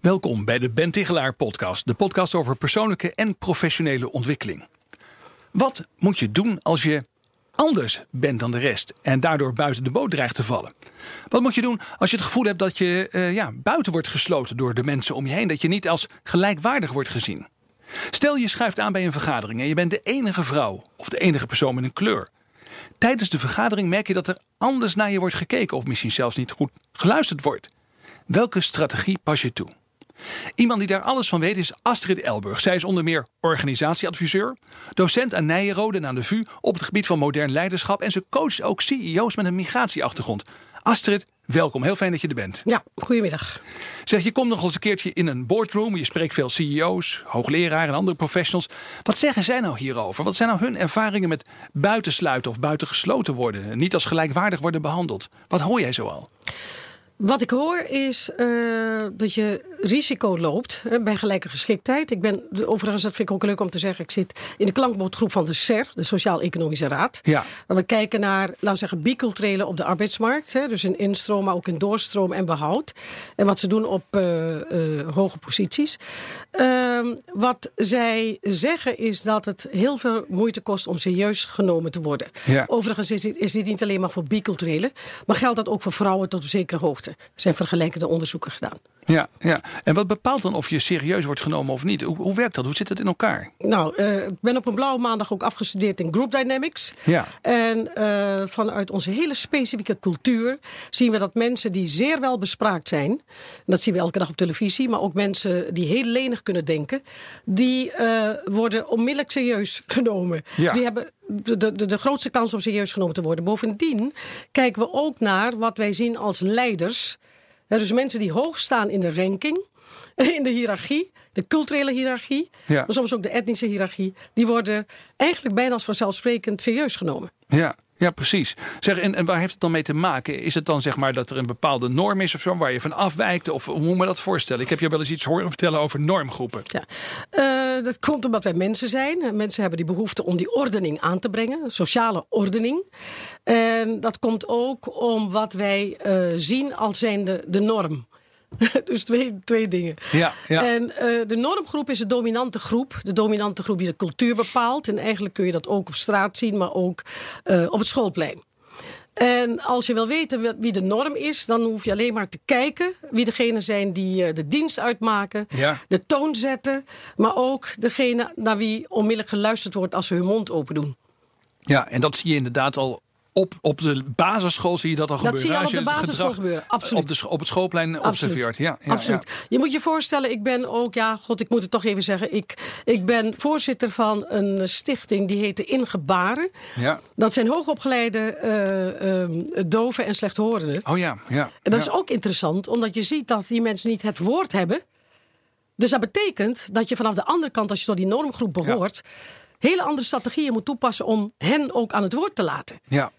Welkom bij de Ben Tigelaar podcast, de podcast over persoonlijke en professionele ontwikkeling. Wat moet je doen als je anders bent dan de rest en daardoor buiten de boot dreigt te vallen? Wat moet je doen als je het gevoel hebt dat je uh, ja, buiten wordt gesloten door de mensen om je heen, dat je niet als gelijkwaardig wordt gezien? Stel je schuift aan bij een vergadering en je bent de enige vrouw of de enige persoon met een kleur. Tijdens de vergadering merk je dat er anders naar je wordt gekeken of misschien zelfs niet goed geluisterd wordt. Welke strategie pas je toe? Iemand die daar alles van weet is Astrid Elburg. Zij is onder meer organisatieadviseur, docent aan Nijenrode en aan de VU op het gebied van modern leiderschap en ze coacht ook CEO's met een migratieachtergrond. Astrid, welkom. Heel fijn dat je er bent. Ja, goedemiddag. Zeg, je komt nog eens een keertje in een boardroom. Je spreekt veel CEO's, hoogleraren en andere professionals. Wat zeggen zij nou hierover? Wat zijn nou hun ervaringen met buitensluiten of buitengesloten worden? Niet als gelijkwaardig worden behandeld. Wat hoor jij zoal? Wat ik hoor is uh, dat je risico loopt bij gelijke geschiktheid. Ik ben, overigens, dat vind ik ook leuk om te zeggen, ik zit in de klankbordgroep van de SER, de Sociaal-Economische Raad. Ja. Waar we kijken naar, laten we zeggen, biculturele op de arbeidsmarkt. Hè, dus in instroom, maar ook in doorstroom en behoud. En wat ze doen op uh, hoge posities. Ehm, wat zij zeggen is dat het heel veel moeite kost om serieus genomen te worden. Ja. Overigens is dit, is dit niet alleen maar voor biculturele, maar geldt dat ook voor vrouwen tot op zekere hoogte. Er zijn vergelijkende onderzoeken gedaan. Ja, ja, en wat bepaalt dan of je serieus wordt genomen of niet? Hoe, hoe werkt dat? Hoe zit het in elkaar? Nou, uh, ik ben op een blauwe maandag ook afgestudeerd in Group Dynamics. Ja. En uh, vanuit onze hele specifieke cultuur zien we dat mensen die zeer wel bespraakt zijn, en dat zien we elke dag op televisie, maar ook mensen die heel lenig kunnen denken, die uh, worden onmiddellijk serieus genomen. Ja. Die hebben de, de, de grootste kans om serieus genomen te worden. Bovendien kijken we ook naar wat wij zien als leiders. Ja, dus mensen die hoog staan in de ranking, in de hiërarchie, de culturele hiërarchie, Ja. maar soms ook de etnische hiërarchie, die worden eigenlijk bijna als vanzelfsprekend serieus genomen. Ja, ja precies. Zeg, en, waar heeft het dan mee te maken? Is het dan zeg maar dat er een bepaalde norm is of zo, waar je van afwijkt? Of hoe moet me dat voorstellen? Ik heb je wel eens iets horen vertellen over normgroepen. Ja. Uh, dat komt omdat wij mensen zijn. Mensen hebben die behoefte om die ordening aan te brengen, sociale ordening. En dat komt ook om wat wij uh, zien als zijn de, de norm. dus twee, twee dingen. Ja, ja. En uh, de normgroep is de dominante groep. De dominante groep die de cultuur bepaalt. En eigenlijk kun je dat ook op straat zien, maar ook uh, op het schoolplein. En als je wil weten wie de norm is, dan hoef je alleen maar te kijken wie degene zijn die uh, de dienst uitmaken, Ja. de toon zetten, maar ook degene naar wie onmiddellijk geluisterd wordt als ze hun mond open doen. Ja, en dat zie je inderdaad al op, op de basisschool zie je dat al Dat gebeuren. zie je al op de basisschool gebeuren, absoluut. Op, de, op het schoolplein observeert. Ja, ja, Absoluut. ja. Je moet je voorstellen, ik ben ook, ja, god, ik moet het toch even zeggen. Ik, ik ben voorzitter van een stichting die heet de Ingebaren. Ja. Dat zijn hoogopgeleide uh, uh, doven en slechthorenden. Oh ja, ja. En dat ja. is ook interessant, omdat je ziet dat die mensen niet het woord hebben. Dus dat betekent dat je vanaf de andere kant, als je tot die normgroep behoort, hele andere strategieën moet toepassen om hen ook aan het woord te laten. Ja,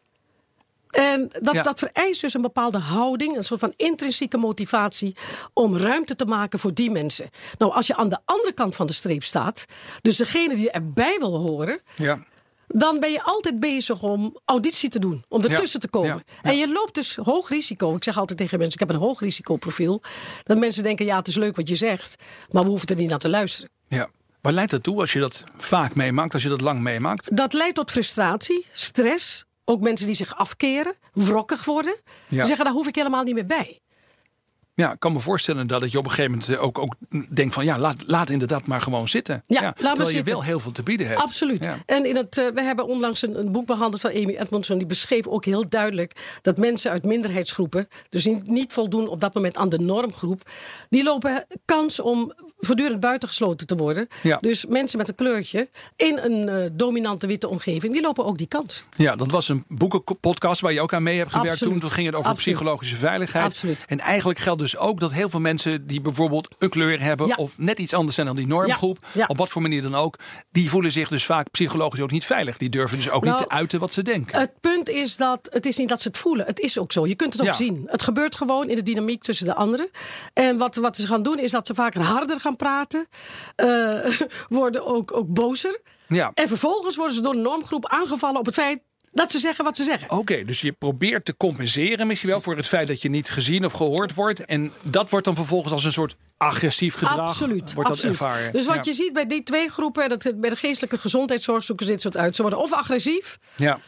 En dat, Ja. dat vereist dus een bepaalde houding, een soort van intrinsieke motivatie om ruimte te maken voor die mensen. Nou, als je aan de andere kant van de streep staat, dus degene die erbij wil horen, ja. dan ben je altijd bezig om auditie te doen, om ertussen te komen. ja, ja. En je loopt dus hoog risico. Ik zeg altijd tegen mensen, ik heb een hoog risicoprofiel. Dat mensen denken, ja, het is leuk wat je zegt, maar we hoeven er niet naar te luisteren. ja. Waar leidt dat toe als je dat vaak meemaakt, als je dat lang meemaakt? Dat leidt tot frustratie, stress. Ook mensen die zich afkeren, wrokkig worden. Die zeggen, daar hoef ik helemaal niet meer bij. Ja, ik kan me voorstellen dat je op een gegeven moment ook, ook denkt van ja, laat, laat inderdaad maar gewoon zitten. Ja, laat maar terwijl je zitten. wel heel veel te bieden hebt. Absoluut. Ja. En in het, uh, we hebben onlangs een, een, boek behandeld van Amy Edmondson. Die beschreef ook heel duidelijk dat mensen uit minderheidsgroepen, dus niet, niet voldoen op dat moment aan de normgroep, die lopen kans om voortdurend buitengesloten te worden. Ja. Dus mensen met een kleurtje in een uh, dominante witte omgeving, die lopen ook die kans. Ja, dat was een boekenpodcast waar je ook aan mee hebt gewerkt Absoluut. toen. Toen ging het over Absoluut. psychologische veiligheid. Absoluut. En eigenlijk geldt dus ook dat heel veel mensen die bijvoorbeeld een kleur hebben Ja. of net iets anders zijn dan die normgroep, Ja, op wat voor manier dan ook, die voelen zich dus vaak psychologisch ook niet veilig. Die durven dus ook Nou, niet te uiten wat ze denken. Het punt is dat het is niet dat ze het voelen. Het is ook zo. Je kunt het ook Ja. zien. Het gebeurt gewoon in de dynamiek tussen de anderen. En wat, wat ze gaan doen is dat ze vaker harder gaan praten. eh, worden ook, ook bozer. ja. En vervolgens worden ze door een normgroep aangevallen op het feit dat ze zeggen wat ze zeggen. Oké, dus je probeert te compenseren misschien wel voor het feit dat je niet gezien of gehoord wordt. En dat wordt dan vervolgens als een soort agressief gedrag. Absoluut. Wordt absoluut. dat ervaren. Dus wat ja. je ziet bij die twee groepen, dat, bij de geestelijke gezondheidszorg zoeken ze dit soort uit. Ze worden of agressief, Ja,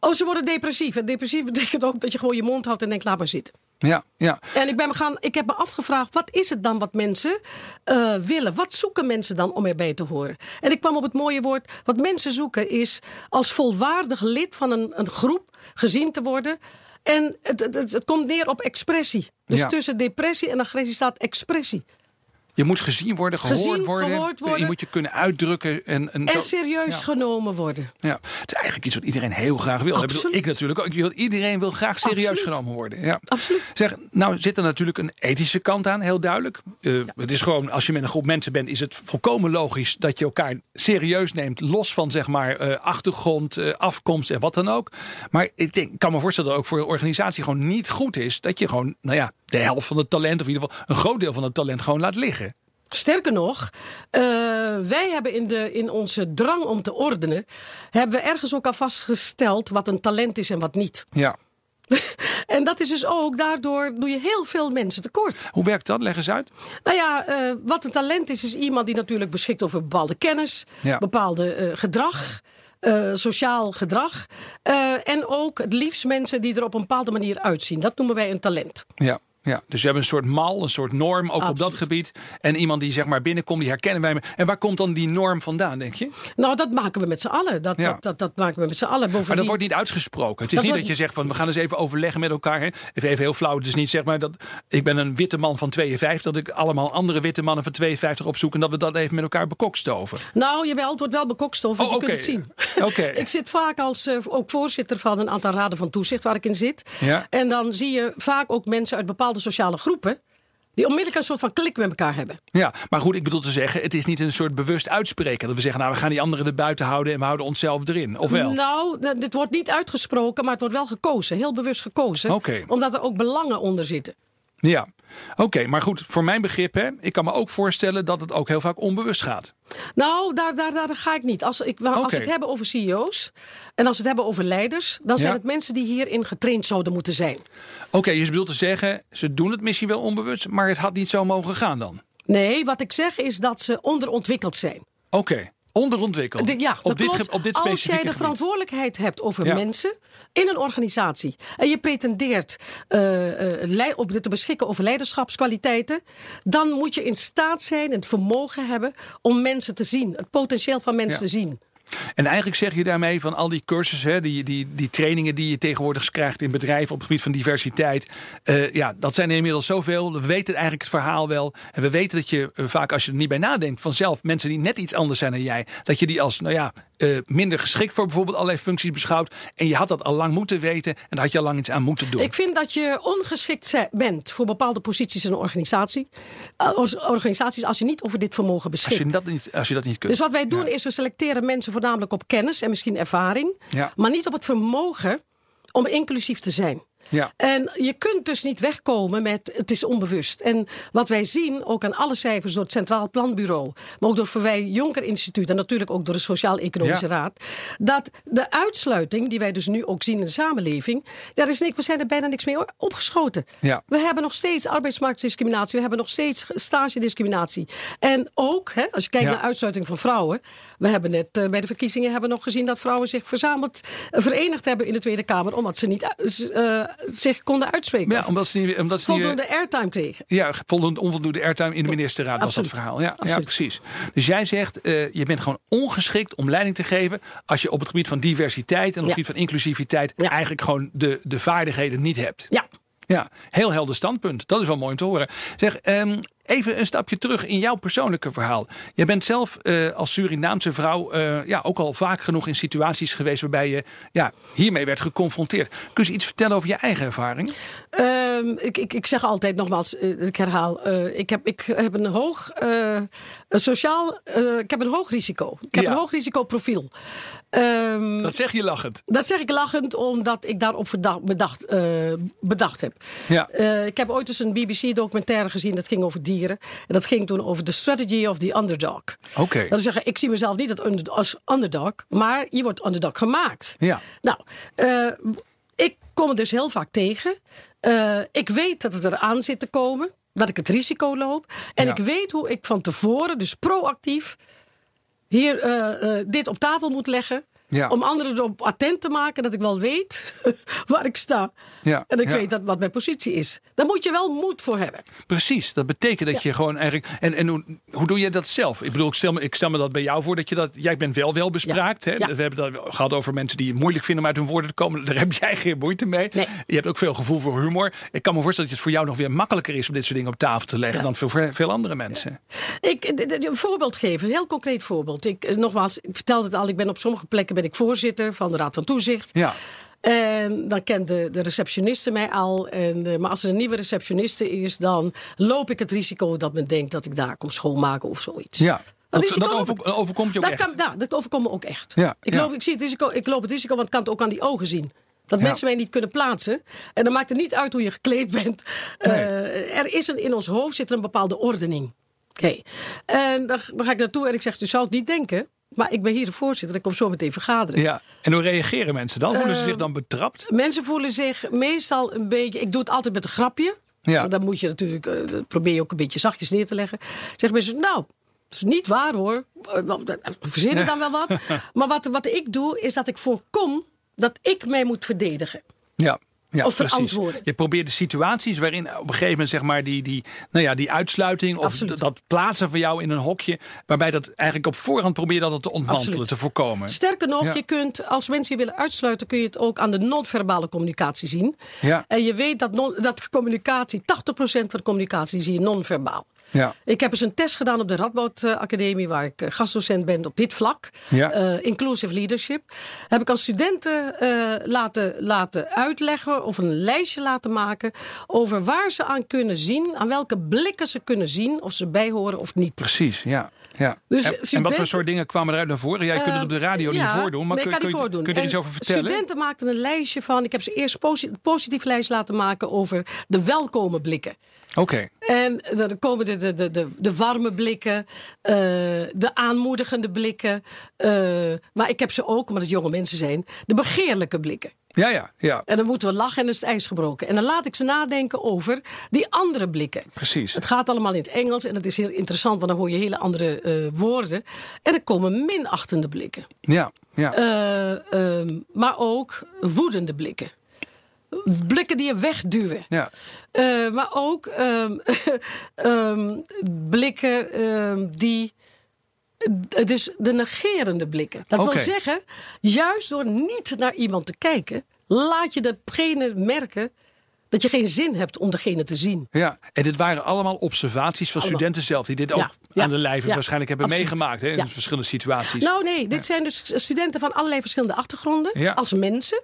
of ze worden depressief. En depressief betekent ook dat je gewoon je mond houdt en denkt, laat maar zitten. Ja, ja. En ik, ben me gaan, ik heb me afgevraagd, wat is het dan wat mensen eh, willen? Wat zoeken mensen dan om erbij te horen? En ik kwam op het mooie woord, wat mensen zoeken is als volwaardig lid van een, een groep gezien te worden. En het, het, het, het komt neer op expressie. Dus Ja. tussen depressie en agressie staat expressie. Je moet gezien worden, gehoord, Gezien, worden. gehoord worden. Je moet je kunnen uitdrukken. En, en, serieus Ja. genomen worden. Ja, het is eigenlijk iets wat iedereen heel graag wil. Ik, bedoel, Absoluut. ik natuurlijk ook. Ik wil, iedereen wil graag serieus Absoluut. genomen worden. Ja. Absoluut. Zeg, nou zit er natuurlijk een ethische kant aan, heel duidelijk. Eh, Het is gewoon, als je met een groep mensen bent, is het volkomen logisch dat je elkaar serieus neemt. Los van zeg maar eh, achtergrond, eh, afkomst en wat dan ook. Maar ik denk, kan me voorstellen dat ook voor een organisatie gewoon niet goed is. Dat je gewoon, nou ja, de helft van het talent, of in ieder geval een groot deel van het talent, gewoon laat liggen. Sterker nog, eh, wij hebben in, de, in onze drang om te ordenen, hebben we ergens ook al vastgesteld wat een talent is en wat niet. Ja. En dat is dus ook, daardoor doe je heel veel mensen tekort. Hoe werkt dat? Leg eens uit. Nou ja, eh, wat een talent is, is iemand die natuurlijk beschikt over bepaalde kennis, Ja. bepaalde eh, gedrag. sociaal gedrag. en ook het liefst mensen die er op een bepaalde manier uitzien. Dat noemen wij een talent. Ja. Ja, dus we hebben een soort mal, een soort norm ook op dat gebied. En iemand die zeg maar binnenkomt, die herkennen wij. En waar komt dan die norm vandaan, denk je? Nou, dat maken we met z'n allen. Dat, Ja. dat, dat, dat maken we met z'n allen. Maar dat wordt niet uitgesproken. Het is Dat niet wordt- dat je zegt van we gaan eens even overleggen met elkaar. Hè. Even, even heel flauw. Dus niet zeg maar dat ik ben een witte man van 52. Dat ik allemaal andere witte mannen van 52 opzoek. En dat we dat even met elkaar bekokstoven. Nou, jawel, het wordt wel bekokstof, want Oh, je kunt het zien. Oké. ik zit vaak als eh, ook voorzitter van een aantal raden van toezicht waar ik in zit. Ja. En dan zie je vaak ook mensen uit bepaalde sociale groepen... die onmiddellijk een soort van klik met elkaar hebben. Ja, maar goed, ik bedoel te zeggen, het is niet een soort bewust uitspreken. Dat we zeggen, nou we gaan die anderen er buiten houden en we houden onszelf erin. Of wel? Nou, dit wordt niet uitgesproken, maar het wordt wel gekozen. Heel bewust gekozen. Omdat er ook belangen onder zitten. Ja, oké. maar goed, voor mijn begrip, hè, ik kan me ook voorstellen dat het ook heel vaak onbewust gaat. Nou, daar, daar, daar ga ik niet. Als, ik, als we het hebben over CEO's en als we het hebben over leiders... dan zijn Ja. het mensen die hierin getraind zouden moeten zijn. Oké, je bedoelt te zeggen, ze doen het misschien wel onbewust, maar het had niet zo mogen gaan dan. Nee, wat ik zeg is dat ze onderontwikkeld zijn. Oké, onderontwikkeld. De- ja, dat op, dit, op dit Als jij de gebied. verantwoordelijkheid hebt over Ja. mensen in een organisatie en je pretendeert op te beschikken over leiderschapskwaliteiten, dan moet je in staat zijn en het vermogen hebben om mensen te zien, het potentieel van mensen Ja. te zien. En eigenlijk zeg je daarmee van al die cursussen, die, die, die trainingen die je tegenwoordig krijgt in bedrijven op het gebied van diversiteit. eh, ja, dat zijn er inmiddels zoveel. We weten eigenlijk het verhaal wel. En we weten dat je eh, vaak, als je er niet bij nadenkt, vanzelf mensen die net iets anders zijn dan jij, dat je die als, nou ja, eh, minder geschikt voor bijvoorbeeld allerlei functies beschouwt. En je had dat al lang moeten weten en daar had je al lang iets aan moeten doen. Ik vind dat je ongeschikt bent voor bepaalde posities in een organisatie. eh, als organisaties als je niet over dit vermogen als, beschikt. je dat niet, als je dat niet kunt. Dus wat wij doen Ja. is we selecteren mensen voornamelijk op kennis en misschien ervaring. Ja. Maar niet op het vermogen om inclusief te zijn. Ja. En je kunt dus niet wegkomen met het is onbewust. En wat wij zien, ook aan alle cijfers door het Centraal Planbureau, maar ook door het Verwij Jonker Instituut en natuurlijk ook door de Sociaal-Economische Ja. Raad, dat de uitsluiting die wij dus nu ook zien in de samenleving, daar is niks, we zijn er bijna niks mee opgeschoten. Ja. We hebben nog steeds arbeidsmarktdiscriminatie, we hebben nog steeds stagediscriminatie. En ook, hè, als je kijkt naar uitsluiting van vrouwen, we hebben net eh, bij de verkiezingen hebben we nog gezien dat vrouwen zich verzameld, eh, verenigd hebben in de Tweede Kamer, omdat ze niet eh, zich konden uitspreken. Ja, omdat ze niet, omdat ze niet, voldoende airtime kregen. Ja, voldoende, onvoldoende airtime in de ministerraad was Absoluut. dat verhaal. Ja, precies. Dus jij zegt, eh, je bent gewoon ongeschikt om leiding te geven als je op het gebied van diversiteit en op het Ja. gebied van inclusiviteit Ja. eigenlijk gewoon de, de vaardigheden niet hebt. Ja. Ja, heel helder standpunt. Dat is wel mooi om te horen. Zeg, ehm, Even een stapje terug in jouw persoonlijke verhaal. Jij bent zelf uh, als Surinaamse vrouw uh, ja, ook al vaak genoeg in situaties geweest waarbij je ja, hiermee werd geconfronteerd. Kun je iets vertellen over je eigen ervaringen? Uh, ik, ik, ik zeg altijd nogmaals, uh, ik herhaal, ik, heb, ik heb een hoog een sociaal, ik heb een hoog risico. Ik heb Ja. een hoog risicoprofiel. Ehm, Dat zeg je lachend. dat zeg ik lachend omdat ik daarop verdacht, bedacht, eh, bedacht heb. Ja. Eh, ik heb ooit eens een BBC-documentaire gezien dat ging over dieren. En dat ging toen over de strategy of the underdog. Oké. Dat wil zeggen, ik zie mezelf niet als under- als underdog, maar je wordt underdog gemaakt. Ja. Nou, eh, ik kom het dus heel vaak tegen. Eh, ik weet dat het eraan zit te komen, dat ik het risico loop. En Ja. ik weet hoe ik van tevoren, dus proactief, hier eh, eh, dit op tafel moet leggen. Ja. Om anderen erop attent te maken dat ik wel weet waar ik sta. Ja, En ik ja. weet dat, wat mijn positie is. Daar moet je wel moed voor hebben. Precies, dat betekent dat je gewoon eigenlijk. En, en hoe, hoe doe je dat zelf? Ik bedoel, ik stel, me, ik stel me dat bij jou voor dat je dat. Jij bent wel wel bespraakt. Hè? We hebben het gehad over mensen die het moeilijk vinden om uit hun woorden te komen. Daar heb jij geen moeite mee. Nee. Je hebt ook veel gevoel voor humor. Ik kan me voorstellen dat het voor jou nog weer makkelijker is om dit soort dingen op tafel te leggen dan voor veel, andere mensen. Ik, een voorbeeld geven, een heel concreet voorbeeld. Ik, eh, nogmaals, ik vertelde het al, ik ben op sommige plekken ben ik voorzitter van de Raad van Toezicht. Ja. En dan kent de, de receptioniste mij al. En, eh, maar als er een nieuwe receptioniste is, dan loop ik het risico dat men denkt dat ik daar kom schoonmaken of zoiets. Ja. Dat, dat over- overkomt je ook dat echt. Kan, nou, dat overkomt me ook echt. Ja, ik, ja. loop, ik, zie het risico, ik loop het risico, want ik kan het ook aan die ogen zien. Dat Ja. mensen mij niet kunnen plaatsen. En dan maakt het niet uit hoe je gekleed bent. Eh, er is een, in ons hoofd zit er een bepaalde ordening. Oké. En dan, dan ga ik naartoe en ik zeg, je zou het niet denken. Maar ik ben hier de voorzitter, ik kom zo meteen vergaderen. Ja. En hoe reageren mensen dan? Voelen ze Ehm, zich dan betrapt? Mensen voelen zich meestal een beetje. Ik doe het altijd met een grapje. Ja. Dan moet je natuurlijk. eh, dat probeer je ook een beetje zachtjes neer te leggen. Zeggen mensen, nou. Dat is niet waar hoor. Eh, dat- Verzinnen dan wel wat. Maar wat, wat ik doe, is dat ik voorkom dat ik mij moet verdedigen. Ja. Ja, Of verantwoorden. Je probeert de situaties waarin op een gegeven moment zeg maar die, die, nou ja, die uitsluiting of Absoluut. dat plaatsen van jou in een hokje, waarbij dat eigenlijk op voorhand probeer dat te ontmantelen, Absoluut. te voorkomen. Sterker nog, Ja. je kunt, als mensen je willen uitsluiten, kun je het ook aan de non-verbale communicatie zien. Ja. En je weet dat, non, dat communicatie, 80% van de communicatie zie je non-verbaal. Ja. Ik heb eens een test gedaan op de Radboud eh, Academie, waar ik eh, gastdocent ben op dit vlak. Ja. Eh, inclusive leadership. Heb ik aan studenten laten, laten uitleggen of een lijstje laten maken over waar ze aan kunnen zien, aan welke blikken ze kunnen zien of ze bijhoren of niet. Precies, ja. Ja. Dus en, en wat voor soort dingen kwamen eruit naar voren? Jij kunt het op de radio Eh, niet ja, voordoen, maar nee, kun, niet je- voordoen. kun je er iets over vertellen? Studenten maakten een lijstje van. Ik heb ze eerst posi positief lijst laten maken over de welkome blikken. Oké, En dan komen de, de, de, de, de warme blikken, eh, de aanmoedigende blikken. eh, maar ik heb ze ook, omdat het jonge mensen zijn, de begeerlijke blikken. Ja, ja, ja, En dan moeten we lachen en is het ijs gebroken. En dan laat ik ze nadenken over die andere blikken. precies. Het gaat allemaal in het Engels en dat is heel interessant, want dan hoor je hele andere eh, woorden. En er komen minachtende blikken. Ja, ja. Eh, ehm, maar ook woedende blikken. Blikken die je wegduwen. ja. Eh, maar ook ehm, ehm, blikken die. Eh, Dus de negerende blikken. Dat wil zeggen, juist door niet naar iemand te kijken, laat je degene merken dat je geen zin hebt om degene te zien. Ja, en dit waren allemaal observaties van Allemaal. studenten zelf, die dit ook Ja, ja, aan de lijve ja, waarschijnlijk hebben absoluut. meegemaakt hè, in verschillende situaties. Nou nee, dit zijn dus studenten van allerlei verschillende achtergronden. Als mensen.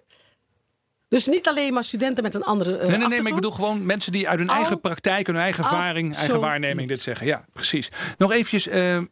Dus niet alleen maar studenten met een andere eh, Nee, nee, nee, maar ik bedoel gewoon mensen die uit hun Al- eigen praktijk, hun eigen ervaring, eigen waarneming dit zeggen. Ja, precies. Nog eventjes, eh, eh,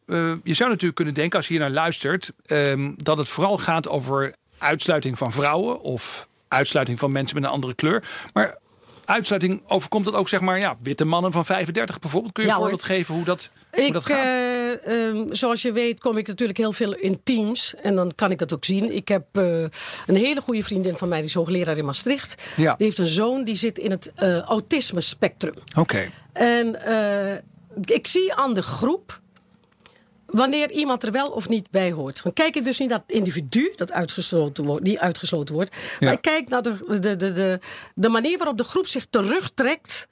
je zou natuurlijk kunnen denken als je hier naar luistert, ehm, dat het vooral gaat over uitsluiting van vrouwen of uitsluiting van mensen met een andere kleur. Maar uitsluiting overkomt dat ook zeg maar ja, witte mannen van 35 bijvoorbeeld. Kun je Ja, een voorbeeld geven hoe dat, hoe dat gaat? ehm, zoals je weet kom ik natuurlijk heel veel in teams. En dan kan ik dat ook zien. Ik heb eh, een hele goede vriendin van mij, die is hoogleraar in Maastricht. Ja. Die heeft een zoon die zit in het eh, autisme spectrum. Oké. En ik zie aan de groep wanneer iemand er wel of niet bij hoort. Dan kijk ik dus niet naar het individu dat uitgesloten wordt, die uitgesloten wordt. Maar ik kijk naar de, de, de, de, de manier waarop de groep zich terugtrekt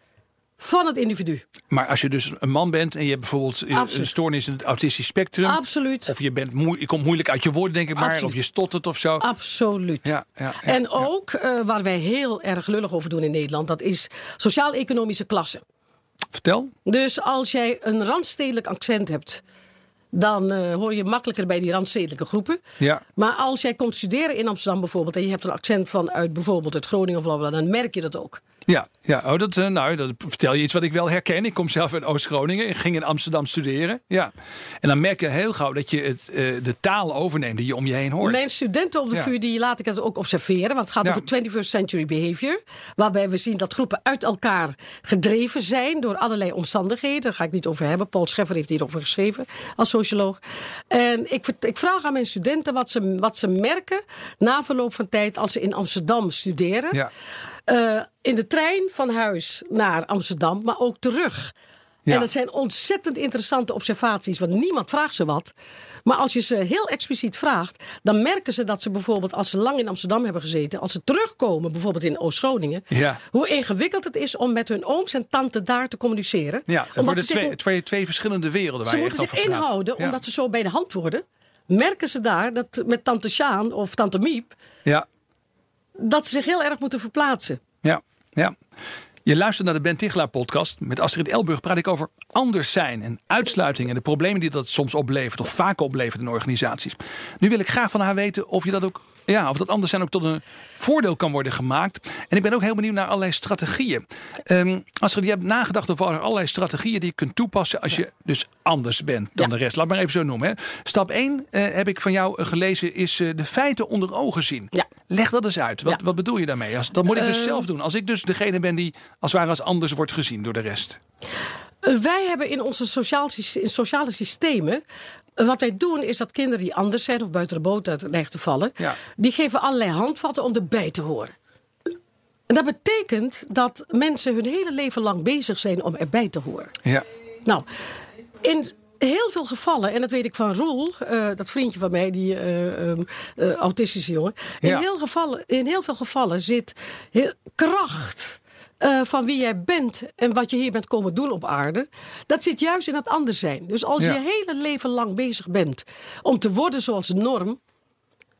van het individu. Maar als je dus een man bent en je hebt bijvoorbeeld eh, een stoornis in het autistisch spectrum. Absoluut. Of je, bent moe- je komt moeilijk uit je woorden, denk ik maar. Absoluut. Of je stottert of zo. Absoluut. Ja, ja, ja, en ja. ook eh, waar wij heel erg lullig over doen in Nederland, dat is sociaal-economische klasse. Vertel. Dus als jij een randstedelijk accent hebt, dan uh, hoor je makkelijker bij die randstedelijke groepen. Ja. Maar als jij komt studeren in Amsterdam bijvoorbeeld en je hebt een accent van uit bijvoorbeeld uit Groningen of dan merk je dat ook. Ja, ja. Oh, dat, uh, nou, dat vertel je iets wat ik wel herken. Ik kom zelf uit Oost-Groningen. Ik ging in Amsterdam studeren. Ja. En dan merk je heel gauw dat je het, uh, de taal overneemt die je om je heen hoort. Mijn studenten op de ja. VU die laat ik het ook observeren. Want het gaat ja. over 21st century behavior. Waarbij we zien dat groepen uit elkaar gedreven zijn door allerlei omstandigheden. Daar ga ik niet over hebben. Paul Scheffer heeft hierover geschreven als socioloog. En ik, ik vraag aan mijn studenten wat ze, wat ze merken na verloop van tijd als ze in Amsterdam studeren. Ja. Uh, in de trein van huis naar Amsterdam, maar ook terug. Ja. En dat zijn ontzettend interessante observaties, want niemand vraagt ze wat. Maar als je ze heel expliciet vraagt, dan merken ze dat ze bijvoorbeeld, als ze lang in Amsterdam hebben gezeten, als ze terugkomen, bijvoorbeeld in Oost-Groningen, Ja. hoe ingewikkeld het is om met hun ooms en tanten daar te communiceren. Ja, het Omdat worden ze zich- twee, twee, twee verschillende werelden ze waar je moeten zich inhouden, Ja. omdat ze zo bij de hand worden. Merken ze daar dat met tante Sjaan of tante Miep, Ja, dat ze zich heel erg moeten verplaatsen. ja, ja. Je luistert naar de Ben Tichelaar podcast. Met Astrid Elburg praat ik over anders zijn en uitsluiting en de problemen die dat soms oplevert of vaak oplevert in organisaties. Nu wil ik graag van haar weten of je dat ook ja, of dat anders zijn ook tot een voordeel kan worden gemaakt. En ik ben ook heel benieuwd naar allerlei strategieën. Ehm Astrid, je hebt nagedacht over allerlei strategieën die je kunt toepassen als je dus anders bent dan Ja. de rest. Laat maar even zo noemen. Hè. Stap 1 eh, heb ik van jou eh, gelezen is eh, de feiten onder ogen zien. Ja. Leg dat eens uit. Wat, Ja. wat bedoel je daarmee? Als, dat moet ik dus Eh, zelf doen. Als ik dus degene ben die als het ware als anders wordt gezien door de rest. Wij hebben in onze sociaal, sys- in sociale systemen. uh, Wat wij doen is dat kinderen die anders zijn of buiten de boot uit te vallen. Ja. Die geven allerlei handvatten om erbij te horen. En dat betekent dat mensen hun hele leven lang bezig zijn om erbij te horen. Ja. Nou, in heel veel gevallen, en dat weet ik van Roel, eh, dat vriendje van mij, die eh, ehm, eh, autistische jongen. In, heel gevallen, in heel veel gevallen zit heel, kracht. Eh, van wie jij bent en wat je hier bent komen doen op aarde. Dat zit juist in het anders zijn. Dus als Ja. je hele leven lang bezig bent om te worden zoals de norm.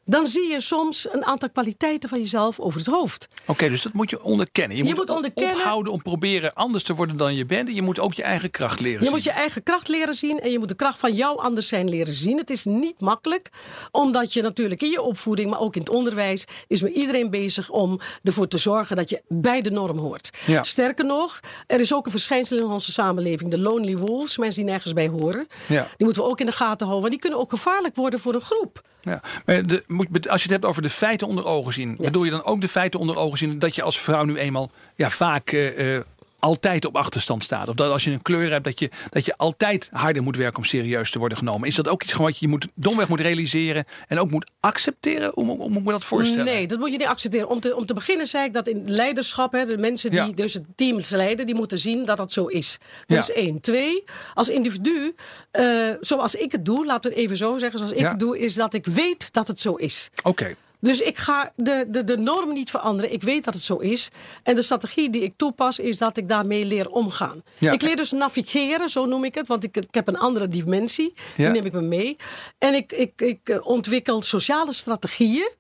Dan zie je soms een aantal kwaliteiten van jezelf over het hoofd. Oké, dus dat moet je onderkennen. Je, Je moet onderkennen- ophouden om proberen anders te worden dan je bent. En je moet ook je eigen kracht leren Je zien. moet je eigen kracht leren zien en je moet de kracht van jouw anders zijn leren zien. Het is niet makkelijk, omdat je natuurlijk in je opvoeding, maar ook in het onderwijs, is met iedereen bezig om ervoor te zorgen dat je bij de norm hoort. Ja. Sterker nog, er is ook een verschijnsel in onze samenleving, de lonely wolves, mensen die nergens bij horen. Ja. Die moeten we ook in de gaten houden, want die kunnen ook gevaarlijk worden voor een groep. Ja, maar de, moet, als je het hebt over de feiten onder ogen zien, bedoel je dan ook de feiten onder ogen zien dat je als vrouw nu eenmaal ja, vaak eh, eh, altijd op achterstand staat? Of dat als je een kleur hebt, dat je, dat je altijd harder moet werken om serieus te worden genomen? Is dat ook iets gewoon wat je moet, domweg moet realiseren en ook moet accepteren? Hoe, hoe, hoe moet ik me dat voorstellen? Nee, dat moet je niet accepteren. Om te, om te beginnen zei ik dat in leiderschap, hè, de mensen die Ja. dus het team leiden, die moeten zien dat dat zo is. Dat Ja. is één. Twee, als individu, eh, zoals ik het doe, laten we het even zo zeggen, zoals ik Ja. het doe, is dat ik weet dat het zo is. Oké. Dus ik ga de, de, de normen niet veranderen. Ik weet dat het zo is. En de strategie die ik toepas is dat ik daarmee leer omgaan. Ja. Ik leer dus navigeren, zo noem ik het. Want ik, ik heb een andere dimensie. Ja. Die neem ik me mee. En ik, ik, ik eh, ontwikkel sociale strategieën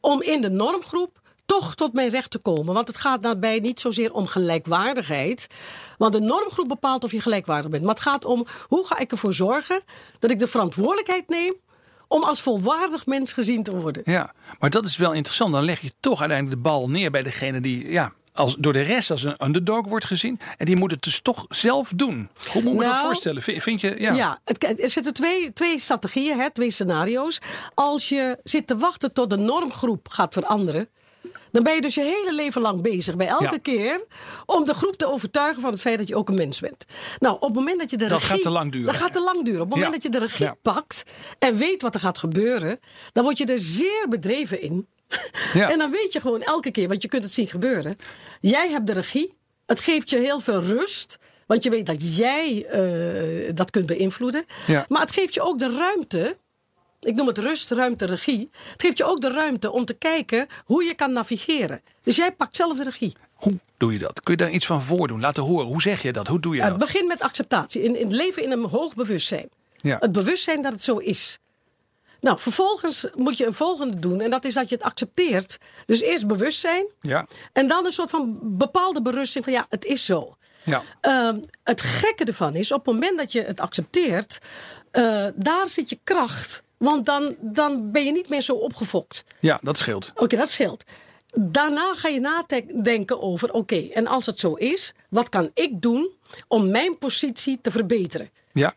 om in de normgroep toch tot mijn recht te komen. Want het gaat daarbij niet zozeer om gelijkwaardigheid. Want de normgroep bepaalt of je gelijkwaardig bent. Maar het gaat om hoe ga ik ervoor zorgen dat ik de verantwoordelijkheid neem om als volwaardig mens gezien te worden. Ja, maar dat is wel interessant. Dan leg je toch uiteindelijk de bal neer bij degene die ja, als, door de rest als een underdog wordt gezien. En die moet het dus toch zelf doen. Hoe moet ik me dat Nou, voorstellen? Vind, vind je, ja. Ja, het, er zitten twee, twee strategieën, hè, twee scenario's. Als je zit te wachten tot de normgroep gaat veranderen. Dan ben je dus je hele leven lang bezig, bij elke Ja. keer, om de groep te overtuigen van het feit dat je ook een mens bent. Nou, op het moment dat je de Dat regie. gaat te lang duren. Dat gaat te lang duren. Op het moment dat je de regie pakt en weet wat er gaat gebeuren, dan word je er zeer bedreven in. Ja. En dan weet je gewoon elke keer, want je kunt het zien gebeuren. Jij hebt de regie. Het geeft je heel veel rust. Want je weet dat jij eh, dat kunt beïnvloeden. Ja. Maar het geeft je ook de ruimte. Ik noem het rust, ruimte, regie. Het geeft je ook de ruimte om te kijken hoe je kan navigeren. Dus jij pakt zelf de regie. Hoe doe je dat? Kun je daar iets van voordoen? Laten horen. Hoe zeg je dat? Hoe doe je Het dat? begint met acceptatie. In, in het leven in een hoog bewustzijn. Ja. Het bewustzijn dat het zo is. Nou, vervolgens moet je een volgende doen. En dat is dat je het accepteert. Dus eerst bewustzijn. Ja. En dan een soort van bepaalde berusting van ja, het is zo. Ja. Ehm, het gekke ervan is, op het moment dat je het accepteert, eh, daar zit je kracht. Want dan, dan ben je niet meer zo opgefokt. Ja, dat scheelt. Oké, dat scheelt. Daarna ga je nadenken over, oké, en als het zo is, wat kan ik doen om mijn positie te verbeteren? Ja.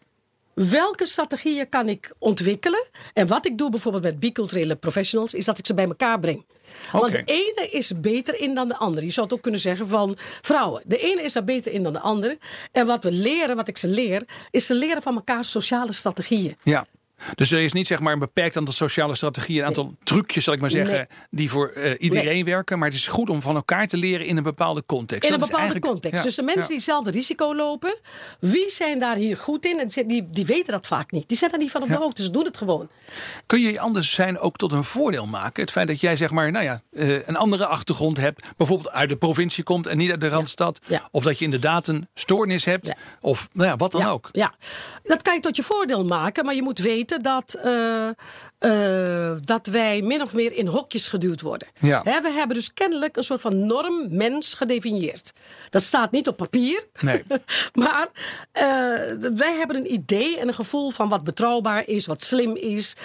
Welke strategieën kan ik ontwikkelen? En wat ik doe bijvoorbeeld met biculturele professionals, is dat ik ze bij elkaar breng. Want de ene is beter in dan de andere. Je zou het ook kunnen zeggen van vrouwen. De ene is daar beter in dan de andere. En wat we leren, wat ik ze leer, is ze leren van elkaar sociale strategieën. Ja. Dus er is niet zeg maar een beperkt aantal sociale strategieën, een aantal trucjes, zal ik maar zeggen, Nee. die voor eh, iedereen werken. Maar het is goed om van elkaar te leren in een bepaalde context. In een bepaalde context. ja, Dus de mensen ja. die hetzelfde risico lopen, wie zijn daar hier goed in? En die- die, weten dat vaak niet. Die zijn daar niet van op de Ja. hoogte. Ze doen het gewoon. Kun je je anders zijn ook tot een voordeel maken? Het feit dat jij zeg maar, nou ja, eh, een andere achtergrond hebt, bijvoorbeeld uit de provincie komt en niet uit de randstad, of dat je inderdaad een stoornis hebt, of nou ja, wat dan ook. Ja, dat kan je tot je voordeel maken, maar je moet weten dat, eh, eh, dat wij min of meer in hokjes geduwd worden. Ja. We hebben dus kennelijk een soort van norm mens gedefinieerd. Dat staat niet op papier, Nee. maar eh, wij hebben een idee en een gevoel van wat betrouwbaar is, wat slim is,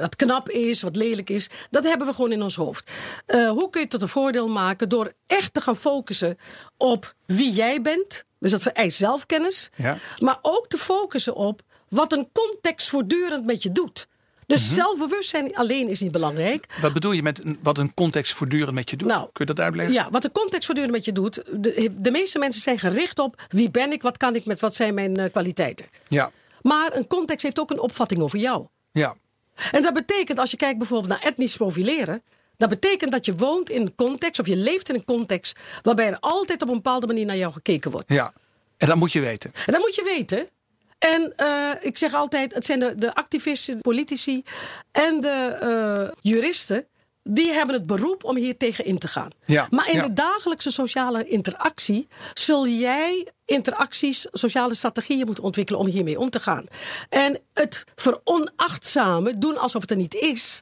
wat knap is, wat lelijk is. Dat hebben we gewoon in ons hoofd. Hoe kun je het tot een voordeel maken door echt te gaan focussen op wie jij bent? Dus dat vereist zelfkennis. Ja. Maar ook te focussen op wat een context voortdurend met je doet. Dus Mhm. zelfbewustzijn alleen is niet belangrijk. Wat bedoel je met een- wat een context voortdurend met je doet? Nou, Kun je dat uitleggen? Ja, wat de context voortdurend met je doet. De, de meeste mensen zijn gericht op wie ben ik, wat kan ik met wat zijn mijn eh, kwaliteiten. Ja, Maar een context heeft ook een opvatting over jou. ja. En dat betekent, als je kijkt bijvoorbeeld naar etnisch profileren. Dat betekent dat je woont in een context, of je leeft in een context. waarbij er altijd op een bepaalde manier naar jou gekeken wordt. ja. En dat moet je weten. En dat moet je weten. En eh, ik zeg altijd, het zijn de, de activisten, de politici en de eh, juristen. Die hebben het beroep om hier tegen in te gaan. Ja, maar in ja. de dagelijkse sociale interactie zul jij interacties, sociale strategieën moeten ontwikkelen om hiermee om te gaan. En het veronachtzamen, doen alsof het er niet is,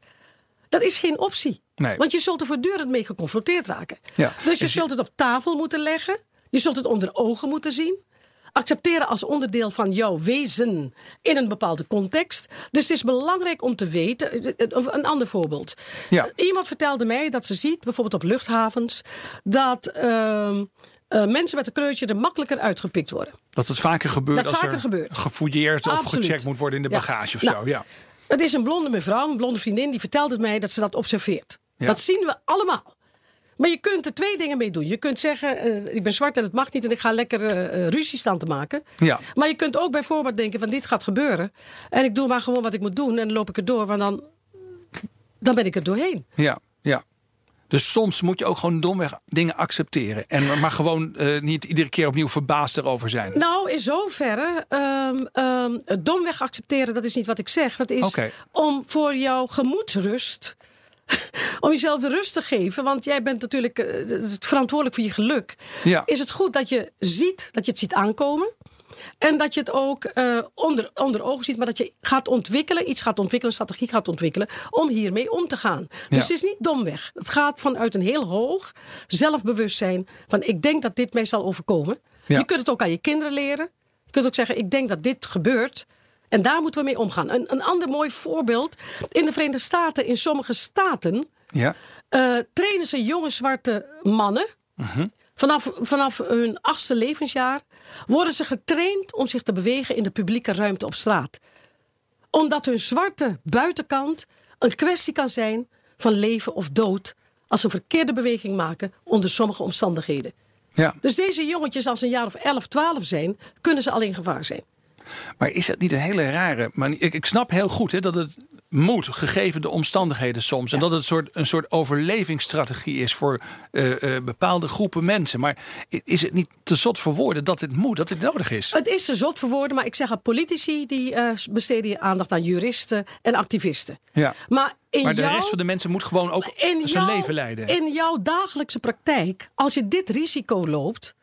dat is geen optie. Nee. Want je zult er voortdurend mee geconfronteerd raken. Ja. Dus je- zult het op tafel moeten leggen. Je zult het onder ogen moeten zien. Accepteren als onderdeel van jouw wezen in een bepaalde context. Dus het is belangrijk om te weten. eh, of Een ander voorbeeld. Ja. Iemand vertelde mij dat ze ziet, bijvoorbeeld op luchthavens, dat ehm, eh, mensen met een kleurtje er makkelijker uitgepikt worden. Dat het vaker gebeurt Dat als vaker er gebeurt. gefouilleerd of Absoluut. gecheckt moet worden in de Ja. bagage of Nou, zo. Ja. Het is een blonde mevrouw, een blonde vriendin, die vertelde het mij dat ze dat observeert. Ja. Dat zien we allemaal. Maar je kunt er twee dingen mee doen. Je kunt zeggen, eh, ik ben zwart en het mag niet en ik ga lekker eh, eh, ruzie staan te maken. Ja. Maar je kunt ook bijvoorbeeld denken van dit gaat gebeuren. En ik doe maar gewoon wat ik moet doen en dan loop ik er door. Want dan, dan ben ik er doorheen. Ja, ja. Dus soms moet je ook gewoon domweg dingen accepteren. En maar gewoon niet iedere keer opnieuw verbaasd erover zijn. Nou, in zoverre, het domweg accepteren, dat is niet wat ik zeg. Dat is om voor jouw gemoedsrust, om jezelf de rust te geven. Want jij bent natuurlijk eh, verantwoordelijk voor je geluk. Ja. Is het goed dat je ziet, dat je het ziet aankomen. En dat je het ook eh, onder, onder ogen ziet, maar dat je gaat ontwikkelen, iets gaat ontwikkelen, een strategie gaat ontwikkelen om hiermee om te gaan. Dus Ja. het is niet domweg. Het gaat vanuit een heel hoog zelfbewustzijn van ik denk dat dit mij zal overkomen. Ja. Je kunt het ook aan je kinderen leren. Je kunt ook zeggen ik denk dat dit gebeurt. En daar moeten we mee omgaan. Een, een ander mooi voorbeeld. In de Verenigde Staten, in sommige staten, Ja, eh, trainen ze jonge zwarte mannen. Vanaf, vanaf hun achtste levensjaar worden ze getraind om zich te bewegen in de publieke ruimte op straat. Omdat hun zwarte buitenkant een kwestie kan zijn van leven of dood als ze een verkeerde beweging maken onder sommige omstandigheden. ja. Dus deze jongetjes, als ze een jaar of 11, 12 zijn, kunnen ze al in gevaar zijn. Maar is dat niet een hele rare manier? Ik, ik snap heel goed hè, dat het moet, gegeven de omstandigheden soms. En dat het een soort, een soort overlevingsstrategie is voor eh, eh, bepaalde groepen mensen. Maar is het niet te zot voor woorden dat dit moet, dat dit nodig is? Het is te zot voor woorden, maar ik zeg aan politici die eh, besteden je aandacht aan juristen en activisten. Ja. Maar, in Maar de jouw- rest van de mensen moet gewoon ook in zijn jouw- leven leiden. In jouw dagelijkse praktijk, als je dit risico loopt,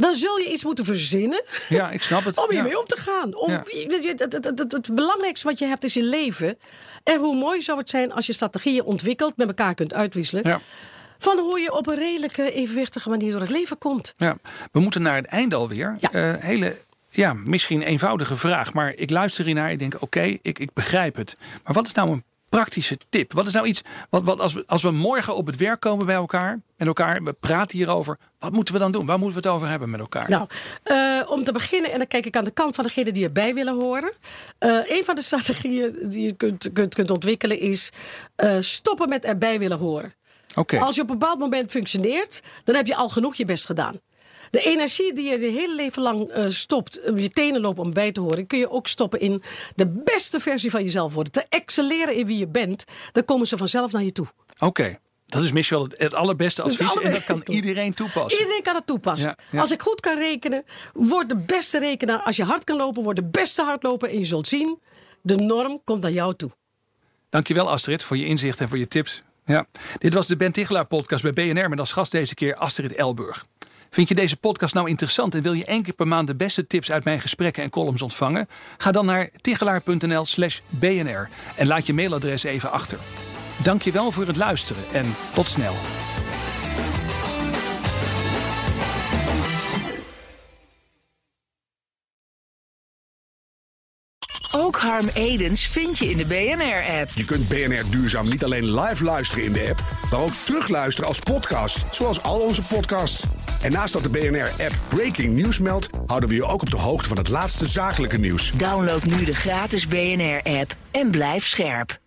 dan zul je iets moeten verzinnen Ja, ik snap het. om hiermee Ja. om te gaan. Om, Ja. weet je, het, het, het, het, het belangrijkste wat je hebt is je leven. En hoe mooi zou het zijn als je strategieën ontwikkelt, met elkaar kunt uitwisselen. Ja. Van hoe je op een redelijke, evenwichtige manier door het leven komt. Ja, we moeten naar het einde alweer. Eh, hele, ja, misschien eenvoudige vraag, maar ik luister hiernaar. Ik denk, oké, ik, ik begrijp het. Maar wat is nou een praktische tip? Wat is nou iets, wat, wat als, we, als we morgen op het werk komen bij elkaar, met elkaar, we praten hierover. Wat moeten we dan doen? Waar moeten we het over hebben met elkaar? Nou, eh, om te beginnen, en dan kijk ik aan de kant van degene die erbij willen horen. Eh, een van de strategieën die je kunt, kunt, kunt ontwikkelen is eh, stoppen met erbij willen horen. Als je op een bepaald moment functioneert, dan heb je al genoeg je best gedaan. De energie die je je hele leven lang eh, stopt, om je tenen lopen om bij te horen, kun je ook stoppen in de beste versie van jezelf worden. Te excelleren in wie je bent, dan komen ze vanzelf naar je toe. Oké. Dat is misschien wel het, allerbeste advies. het En dat kan iedereen toepassen. Iedereen kan het toepassen. Ja, ja. Als ik goed kan rekenen, word de beste rekenaar. Als je hard kan lopen, word de beste hardloper. En je zult zien, de norm komt naar jou toe. Dankjewel Astrid voor je inzicht en voor je tips. Ja. Dit was de Ben Tichelaar podcast bij BNR met als gast deze keer Astrid Elburg. Vind je deze podcast nou interessant en wil je één keer per maand de beste tips uit mijn gesprekken en columns ontvangen? Ga dan naar tichelaar.nl slash bnr en laat je mailadres even achter. Dankjewel voor het luisteren en tot snel. Ook Harm Edens vind je in de BNR-app. Je kunt BNR Duurzaam niet alleen live luisteren in de app, maar ook terugluisteren als podcast, zoals al onze podcasts. En naast dat de BNR-app Breaking News meldt, houden we je ook op de hoogte van het laatste zakelijke nieuws. Download nu de gratis BNR-app en blijf scherp.